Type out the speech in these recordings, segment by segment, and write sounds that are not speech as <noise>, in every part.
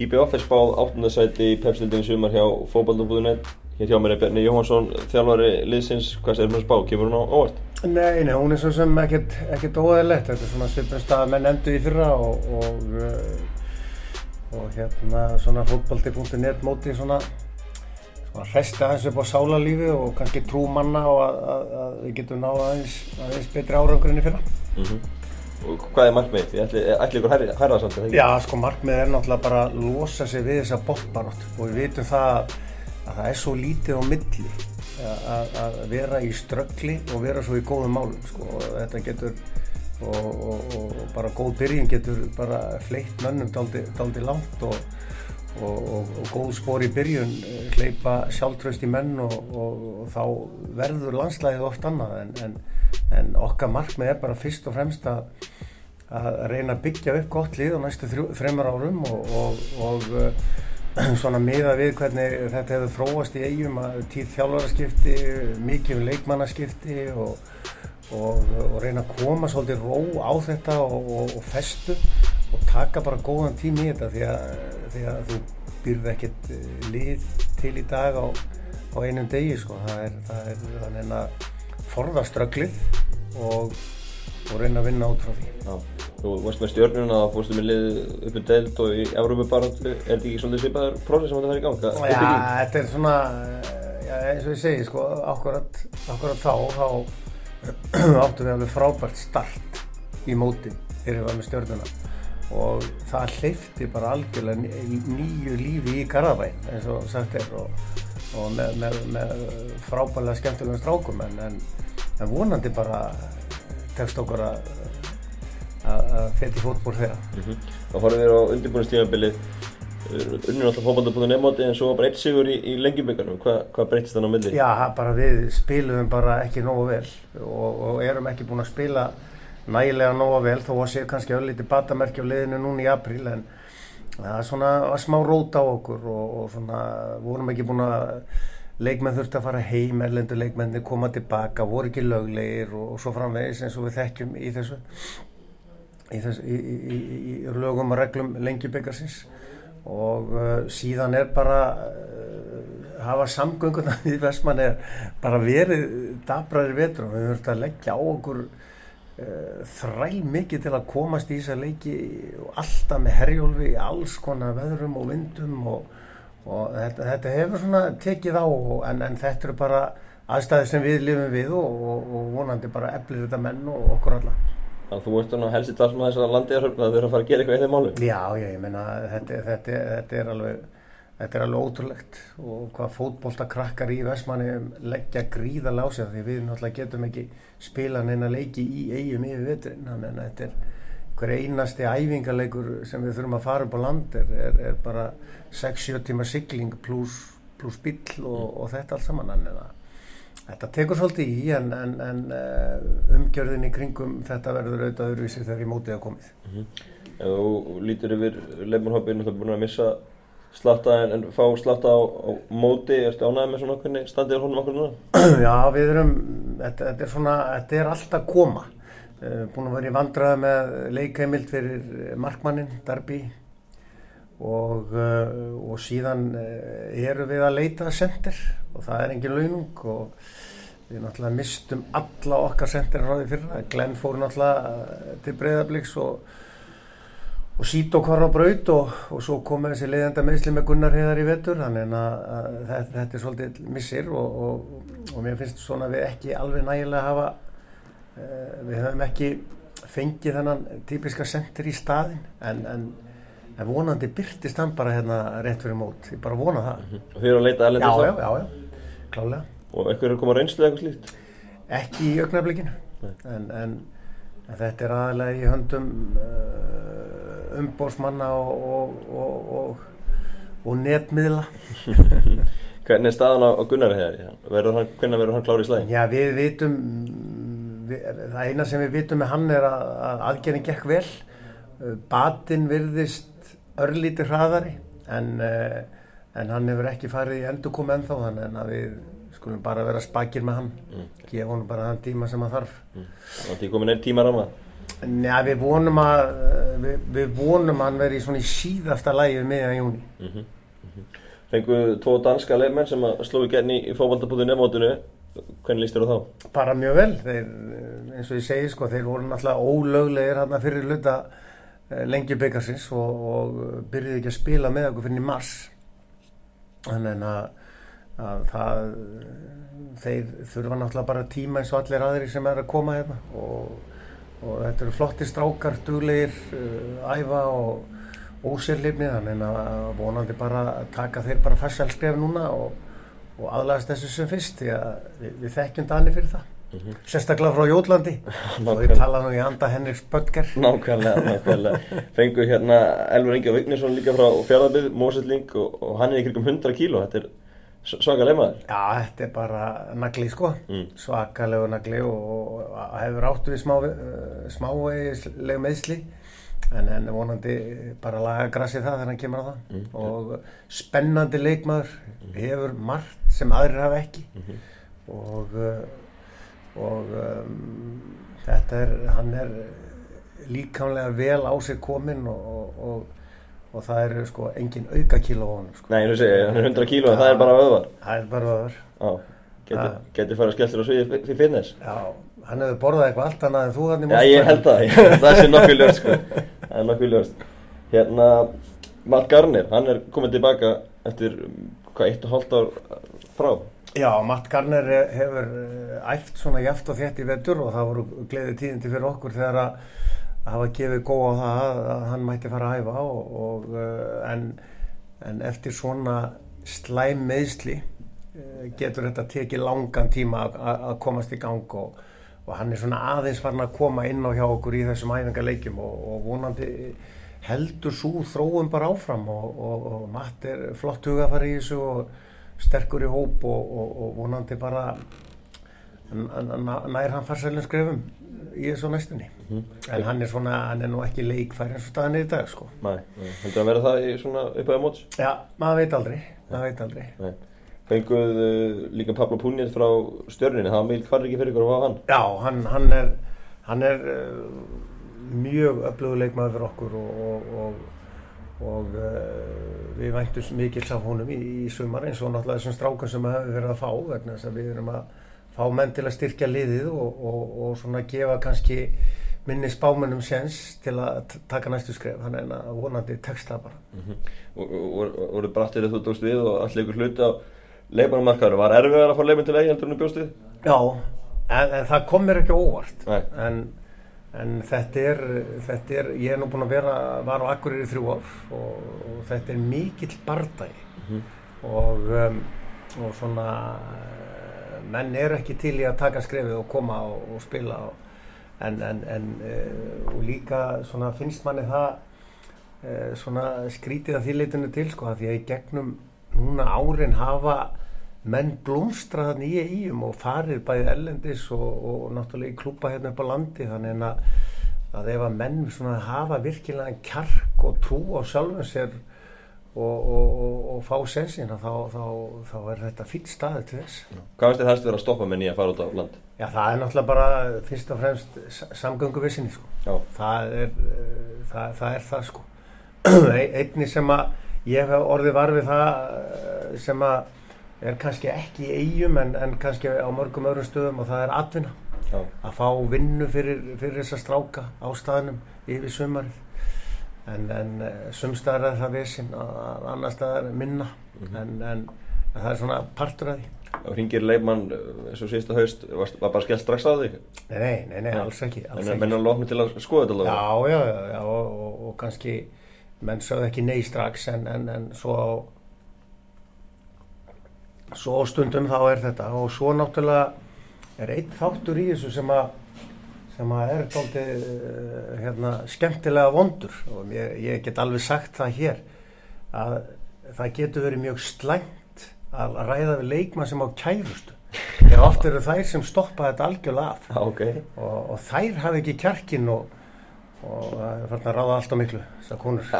IBF er spáð áttundasæti í pepsildinu sumar hjá fókbaltabúðunet. Hér hjá mér er Bjarni Jóhansson, þjálfari liðsins. Hvað er hún að spá? Kemur hún á óvart? Nei, nei, hún er svo sem ekkert, ekkert óæðilegt. Þetta er svona svipnust að menn endur í fyrra og, og, uh, og hérna svona fókbalti.net móti svona, svona hresta aðeins upp á sálarlífi og kannski trú manna og að, að, að við getum náða aðeins, aðeins betri árangur enn í fyrra. Mm -hmm. Og hvað er markmið? Þið ætli, ætli ykkur hærra, hærra samt, eða ekki? Já, sko markmið er náttúrulega bara að losa sig við þessa bóttbarótt og við vitum það að það er svo lítið á milli að, að vera í ströggli og vera svo í góðum málum sko og þetta getur og, og, og bara góð byrjun getur bara fleitt mönnum daldi, langt og, góð spór í byrjun hleypa sjálftröst í menn og þá verður landslæðið oft annað en, en, en okkar markmið er bara fyrst og fremst að að reyna að byggja upp gott lið á næstu þreymur árum og, og, og uh, <clears throat> svona miða við hvernig þetta hefur þróast í eigum að tíð þjálfaraskipti, mikið leikmannaskipti og, og reyna að koma svolítið ró á þetta og festu og taka bara góðan tím í þetta því að, því að þú byrði ekkert lið til í dag á, á einum degi sko, það er, það er þannig að forðaströglið og reyna að vinna út frá því. Já. Þú varst með stjórnuna að fórstu með lið upp í deild og í Európa-barandu. Er þetta ekki svolítið svipaður prósess sem þetta fær í ganga? Já, þetta er svona, já, eins og ég segi, sko, akkurat, akkurat þá, þá <clears throat> áttum við alveg frábært start í móti þegar við varum með stjórnuna og það hleyfti bara algjörlega nýju lífi í Garðabæn eins og sagt er og, og með, með, með frábæðilega skemmtilegum strákum en, en, en vonandi bara tekst okkur að í fótból þeirra. Mm -hmm. Þá horfum við á undirbúinistímabilið unnum alltaf fótballtabúðun en svo bara eitt sigur í, í lengjubíkarnum hvað hva breytist þannig á milli? Já, bara við spilum bara ekki nógu vel og, og erum ekki búin að spila nægilega nógu vel þó að sé kannski öllítið batamerki á liðinu núna í apríl en það er svona smá rót á okkur og, og svona vorum ekki búin að leikmenn þurfti að fara heim, erlendur leikmenni koma tilbaka, voru ekki löglegir og, og svo framvegis eins og við þekkjum í þessu í, þess, í, í, í lögum og reglum lengjubikarsins og uh, síðan er bara uh, hafa samgönguna <laughs> í Vestmann er bara verið dabraðir vetur og við höfum að leggja á okkur þræl mikið til að komast í þessa leiki og alltaf með herjólfi í alls konar veðrum og vindum og, og þetta, þetta hefur svona tekið á en, en þetta eru bara aðstæði sem við lifum við og, og, og vonandi bara eflir þetta menn og okkur alla Þannig að þú ert svona helst í talsum að þess að að þú eru að fara að gera eitthvað í þeim málum. Já, ég meina þetta, þetta, þetta er alveg þetta er alveg ótrúlegt og hvað fótbóltakrakkar í Vestmanni leggja gríðalega á sig því við náttúrulega getum ekki spila neina leiki í eigum yfir veturinn þannig að þetta er hver einasti æfingarleikur sem við þurfum að fara upp á land er, er, er bara 6-7 tíma sigling pluss plus bíl og, og þetta allt saman þannig að Þetta tekur svolítið í en, en, en uh, umgjörðin í kringum þetta verður auðvitað öðruvísi þegar í mótið hafa komið. Mm -hmm. Ef þú lítur yfir leifmannhoppinu, þú er búin að missa slatta en, fá slatta á, á móti, ertu ánæðið með svona hvernig standið er honum okkur núna? <clears throat> Já, við erum, þetta, þetta er svona, þetta er alltaf koma. Uh, búin að vera í vandraði með leikheimild fyrir markmannin, Darby og, uh, og síðan eru við að leita sendir og það er engin launung og við náttúrulega mistum alla okkar sendir ráði fyrra, Glenn fór náttúrulega til Breiðablíks og og sít og á braut og, og svo komið þessi leiðenda meðsli með Gunnar Heðar í vetur þannig að, að þetta, þetta er svolítið missir og, og, og mér finnst svona að við ekki alveg nægilega hafa uh, við höfum ekki fengið þennan típiska sendir í staðin en, en, en vonandi byrtist hann bara hérna rétt fyrir mót, ég bara vona það. Mm -hmm. Og þið eru að leita erlendis Já, já, já, já, klálega Og eitthvað er komað reynslu eða eitthvað slíkt? Ekki í augnablikinu. En, en þetta er aðalega í höndum uh, umbósmanna og, og, og, og netmiðla <laughs> Hvernig er staðan á Gunnar þegar? Hvernig verður hann klárið í slæðin? Já, við vitum við, það eina sem við vitum með hann er að, að aðgerðin gekk vel batinn virðist örlíti hraðari en, uh, en hann hefur ekki farið í endurkom ennþá þannig að við skulum bara vera spakir með hann mm. gefa hann bara þann tíma sem hann þarf mm. Þannig að það er komin einn tíma rama Njá, við vonum að við, við vonum að hann veri í síðasta lægi meðan júni. Mm Fengu tvo danska leifmenn sem að sló í gerni í fókvaldabúðu nefnmótinu. Hvernig líst þér á þá? Bara mjög vel, þeir, eins og ég segi sko, þeir voru náttúrulega ólöglegir hann fyrir luta lengi byggarsins og, og byrjuði ekki að spila með okkur fyrir mars. Þannig að, að það, þeir þurfa náttúrulega bara tíma eins og allir aðri sem er að koma hérna og, og þetta eru flotti strákar, duglegir, uh, æfa og ósérlifni þannig að vonandi bara taka þeir bara fæssalskref núna og, og aðlæðast þessu sem fyrst því að við, við þekkjum Dani fyrir það. Mm -hmm. sérstaklega frá Jólandi <laughs> og við tala nú í anda Henriks Böttger. Nákvæmlega, nákvæmlega. Fengu hérna Elfur Inga Vignesson líka frá fjárðarbygg, Móselling og, og hann er í krigum 100 kíló. Þetta er svakalega maður Já, þetta er bara nagli sko mm. svakalega nagli og, hefur áttu við smá, uh, smávegið meðsli en, en vonandi bara laga grassi það þegar hann kemur á það mm, og spennandi leikmaður mm. hefur margt sem aðrir hafa ekki -hmm. og uh, og um, þetta er hann er líkamlega vel á sig komin og, og, og það eru sko engin auka kíló á hann sko. Nei, segir, hann er 100 kíló en það er bara öðvar Það er bara öðvar Getur geti farið að skellta á sviði fyrir finnes Já, hann hefur borðað eitthvað allt annað en þú hann í mjög Já, ég held það, það sé nokkuð ljóst sko. Það er nokkuð ljóst. Hérna Matt Garner, hann er komið tilbaka eftir hvað, eitt og hálft ár frá? Já, Matt Garner hefur eh, æft svona jæft og þétt í vettur og það voru gleðið tíðindi fyrir okkur þegar að hafa gefið góð á það að hann mætti fara að hæfa og, og, eh, en, en eftir svona slæm meðsli eh, getur þetta tekið langan tíma að komast í gang og og hann er svona aðeins farin að koma inn á hjá okkur í þessum æfingarleikjum og, vonandi heldur svo þróum bara áfram og, Matt er flott hugafar í þessu og sterkur í hóp og vonandi bara nær hann farsælinn skrefum í þessu næstunni mm -hmm. en hann er svona, hann er nú ekki leikfær eins og staðan er í dag sko Nei, heldur hann verða það í svona upphæða móts? Já, maður veit aldrei, maður veit aldrei Nei Fenguð uh, líka Pablo Púnið frá stjörninni, það meil hvar ekki fyrir ykkur og hvað var hann? Já, hann, hann er, hann er uh, mjög öfluguleikmaður fyrir okkur og, og, og, og uh, við væntum mikil sá honum í, í sumar eins og náttúrulega þessum strákun sem við höfum verið að fá vegna þess að við erum að fá menn til að styrkja liðið og svona gefa kannski minni spámennum séns til að taka næstu skref, hann er að vonandi texta bara. Mm -hmm. Og voru brattir að þú tókst við og allir ykkur hluti á leikmannumarkaður var erfiðar að fá leikmann til vegi heldur en þú bjóstið? Já, en, en það kom mér ekki óvart en, en þetta er, þetta er ég er nú búin að vera, var á Akkurir í þrjú ár og, og þetta er mikill bardagi mm -hmm. og, um, og svona menn er ekki til í að taka skrefið og koma og, og spila en, en uh, og líka svona finnst manni það uh, svona skrítið að því leitinu til sko að því að í gegnum núna árin hafa menn blómstra þannig í eigum og farir bæðið ellendis og, og náttúrulega í klúpa hérna upp á landi þannig að, að ef að menn hafa virkilega kjark og trú á sjálfum sér og, og, og fá sensina þá, þá, þá er þetta fýtt staðið til þess Hvað finnst þið helst verið að stoppa með nýja að fara út á land? Já það er náttúrulega bara fyrst og fremst samgöngu vissinni sko. það, er, það, það er það sko <clears throat> einni sem að ég hef orðið varfið það sem að er kannski ekki í eigum en, en kannski á mörgum öðrum stöðum og það er atvinna Já. að fá vinnu fyrir, fyrir þessa stráka á staðnum yfir sumarið en, en eh, sumstaðar er það vissin annar staðar minna mm -hmm. en, en það er svona partur af því og hringir leifmann eh, eins og síðasta haust var, var bara skellt strax á þig? Nei, nei, nei, alls ekki alls En menn er lofnum til að skoða þetta alveg? Já, já, já, já og, og, og kannski menn sögðu ekki nei strax en, en svo svo stundum þá er þetta og svo náttúrulega er einn þáttur í þessu sem að sem að er doldið eh, hérna, skemmtilega vondur og ég, ég get alveg sagt það hér að það getur verið mjög slæmt að ræða við leikmann sem á kærustu. Eða oft eru þær sem stoppa þetta algjörlega af. Okay. og, og þær hafi ekki kjarkin og, og það er farin að ráða allt og miklu þessar konur.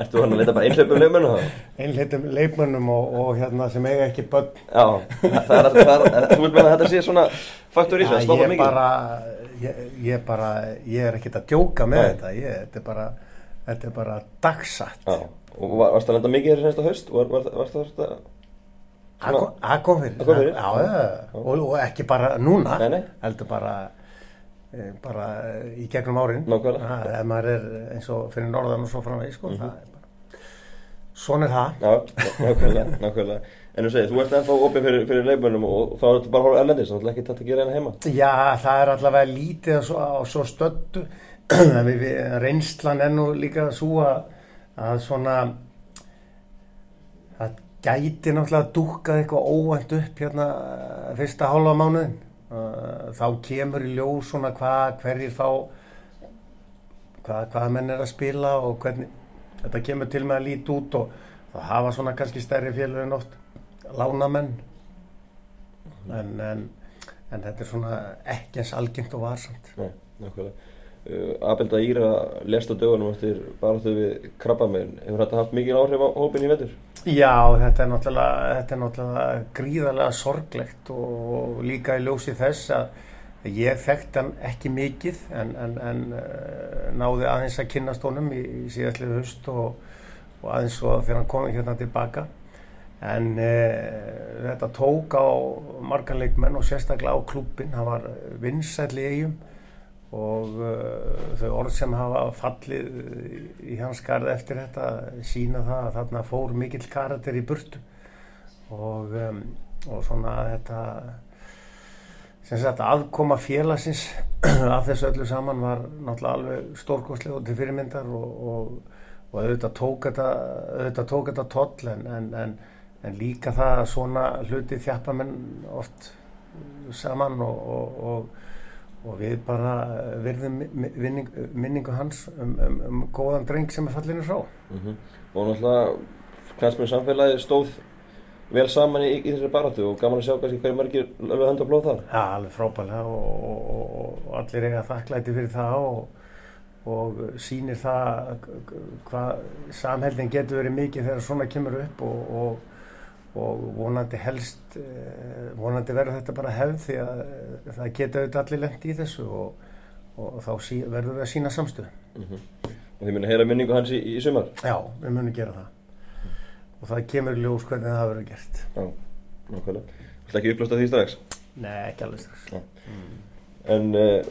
Ertu hann að leita bara einhleipum leikmennu það? einleitum leikmönnum og, og hérna sem eiga ekki börn. Já, það er, það er, þú vil meina að þetta sé svona faktor í þessu, það Já, stoppa ég mikið? bara ég, ég bara, ég er ekkert að djóka með Nei. þetta ég, þetta er bara þetta er bara dagsatt Já, og var, varst það lenda mikið þér senasta haust? Var, var, var, var það kom- það kom fyrir? Já, og, og ekki bara núna Nei, nei. heldur bara eh, bara í gegnum árin. Ef maður er eins og fyrir norðan og svo framvegi sko, það er bara svona er það. Nákvæmlega, nákvæmlega En þú segir, þú ert ennþá opið fyrir, fyrir leikmennum og þá er þetta bara að horfa erlendis, þannig að ekki þetta að gera hérna heima. Já, það er allavega lítið á svo, svo <clears throat> við, reynslan er nú líka svo að, að svona það gæti náttúrulega dúkkað eitthvað óvænt upp hérna eh, fyrsta hálfa mánuðin Uh, þá kemur í ljós svona hvað hverjir fá hvað, hvað menn er að spila og hvernig þetta kemur til með að líti út og það hafa svona kannski stærri félur en oft lánamenn en, en En þetta er svona ekki eins algengt og varsamt. Nei, nákvæmlega uh, Abelda Íra lest á dögunum eftir baráttu við krabbamegin Hefur þetta haft mikið áhrif á hópin í vetur? Já, þetta er náttúrulega, þetta er náttúrulega gríðarlega sorglegt og líka í ljósi þess að ég þekkt hann ekki mikið en, en, en uh, náði aðeins að kynast honum í, í síðastlegu höst og, og aðeins svo þegar hann kom hérna tilbaka. En uh, þetta tók á margar leikmenn og sérstaklega á klúbbin, hann var vinsæll í eigum og uh, þau orð sem hafa fallið í hans garð eftir þetta sína það að þarna fór mikill karakter í burtu. Og, um, og svona þetta sem sagt aðkoma félagsins <clears throat> af þessu öllu saman var náttúrulega alveg stórkostlega og til fyrirmyndar og, og, og auðvitað tók þetta, auðvitað tók þetta toll en, en, en, en líka það að svona hluti þjappa menn oft saman og, og, og og við bara virðum mi- vinning, minningu hans um, um, um góðan dreng sem er fallinu frá. Mm Og náttúrulega knæsmjörn samfélagi stóð vel saman í, í þessari baráttu og gaman að sjá kannski hverju margir alveg hönda blóð þar Já, alveg frábælega og, og, og, og allir eiga þakklæti fyrir það og, og sýnir það hvað samheldin getur verið mikið þegar svona kemur upp og, og, vonandi helst, eh, vonandi verður þetta bara hefð því að eh, það getur auðvitað allir lent í þessu og, og þá sí, verður við að sína samstöðu. mm og þið muni heyra minningu hans í, í sumar Já, við munum gera það. Og það kemur ljós hvernig það verður gert. Já, nákvæmlega Þú ætla ekki upplösta því strax Nei, ekki alveg strax. En uh,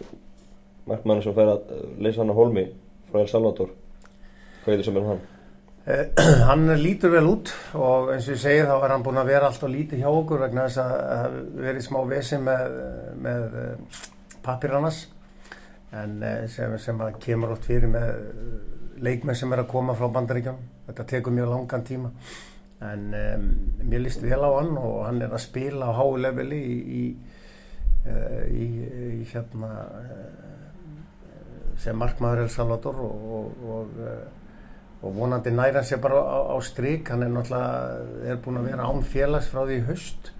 markmann sem fær að leysa hann á Holmi frá El Salvador Hvað er það sem er hann? Eh, <clears throat> hann lítur vel út og eins og ég segi þá er hann búinn að vera alltaf lítið hjá okkur vegna þess að það hafi verið smá vesi með, með pappirannas en eh, sem, sem að kemur oft fyrir með eh, leikmenn sem er að koma frá bandaríkjum þetta tekur mjög langan tíma. En um, mér líst vel á hann og hann er að spila á háu leveli í, í, í, í hérna sem markmaður El Salvador og, og, og og vonandi næra sér bara á, á stryk hann er náttúrulega er búin að vera án félags frá því í haust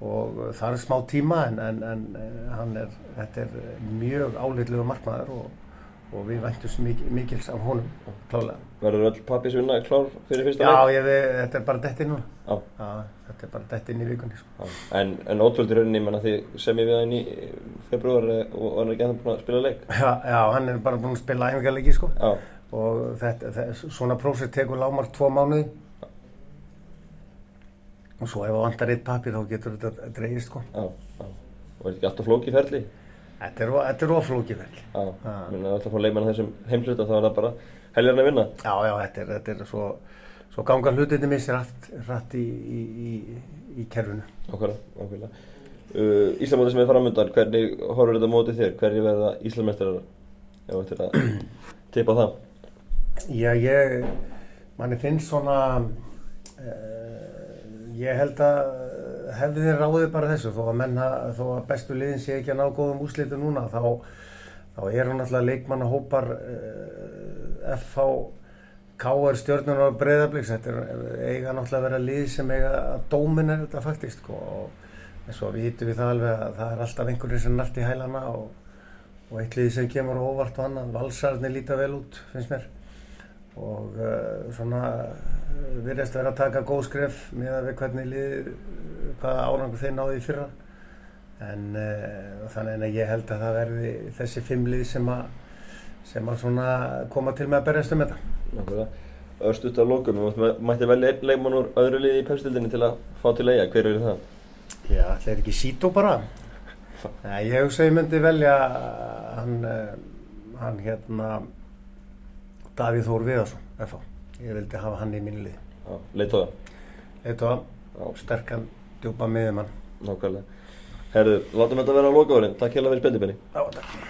og það er smá tíma en, en, en eh, hann er, þetta er mjög áleitlegu markmaður og, og við væntumst mik mikils af honum klálega. Verður öll pappis vinna klár fyrir fyrsta Já, leik? ég, við, þetta er bara detti núna. Já. Já, þetta er bara detti inn í vikunni. Sko. Já. En, en ótvöldi rauninni, menna því sem ég við hann í februar eh, og hann er ekki ennþá búin að spila leik Já, já, hann er bara búin að spila æfingarleiki sko Já, og þetta, þetta, svona prósess tekur lámar tvo mánuði og svo ef það vantar eitt pappi þá getur þetta dreigist sko. já, já Og er ekki alltaf flóki ferli? Þetta er, þetta er oflókiverk. Já, Já. menna alltaf fá leikmann þessum heimsluta þá er það bara helgarinn að vinna Já, já, þetta er, þetta er svo, svo ganga hlutinni missir allt rætt í, í, í, í kerfinu. Ákvæmlega, ákvæmlega uh, Íslamóti sem er framöndan, hvernig horfur þetta móti þér? Hvernig verða Íslamestrar ef þú ættir að <clears throat> tippa það? Já, ég, manni finnst svona, uh, ég held að hefði þið ráðið bara þessu, þó að menna, þó að bestu liðin sé ekki að ná góðum úrslitu núna, þá, þá er hún alltaf leikmannahópar uh, FH, KR stjórnunar og breyðabliks, þetta er eiga náttúrulega að vera lið sem eiga að dómin er þetta faktist, sko, og en svo vitum við það alveg að það er alltaf einhverjir sem nært í hælana og, og eitt liði sem kemur óvart og annað, valsarnir líta vel út finnst mér og uh, svona uh, virðist vera að taka góð skref með að við hvernig lið, hvaða árangur þeir náðu í fyrra en uh, þannig að ég held að það verði þessi fimm lið sem að sem að svona koma til með að berjast um þetta Nákvæmlega. Örstuðt á lokum, við mætti velja einn leikmann úr öðru liði í pepstildinni til að fá til eiga, hver eru það? Já, er ekki sító bara Nei, ég hugsa ég myndi velja hann, eh, hann hérna Davíð Þór Viðarsson FH. ég vildi hafa hann í mínu lið Já, leit á það. Þetta Já. var sterkan djúpa miðumann Nákvæmlega. Herðu, látum þetta vera á lokaverðin. Takk hérlega fyrir spenndibenni. Já, takk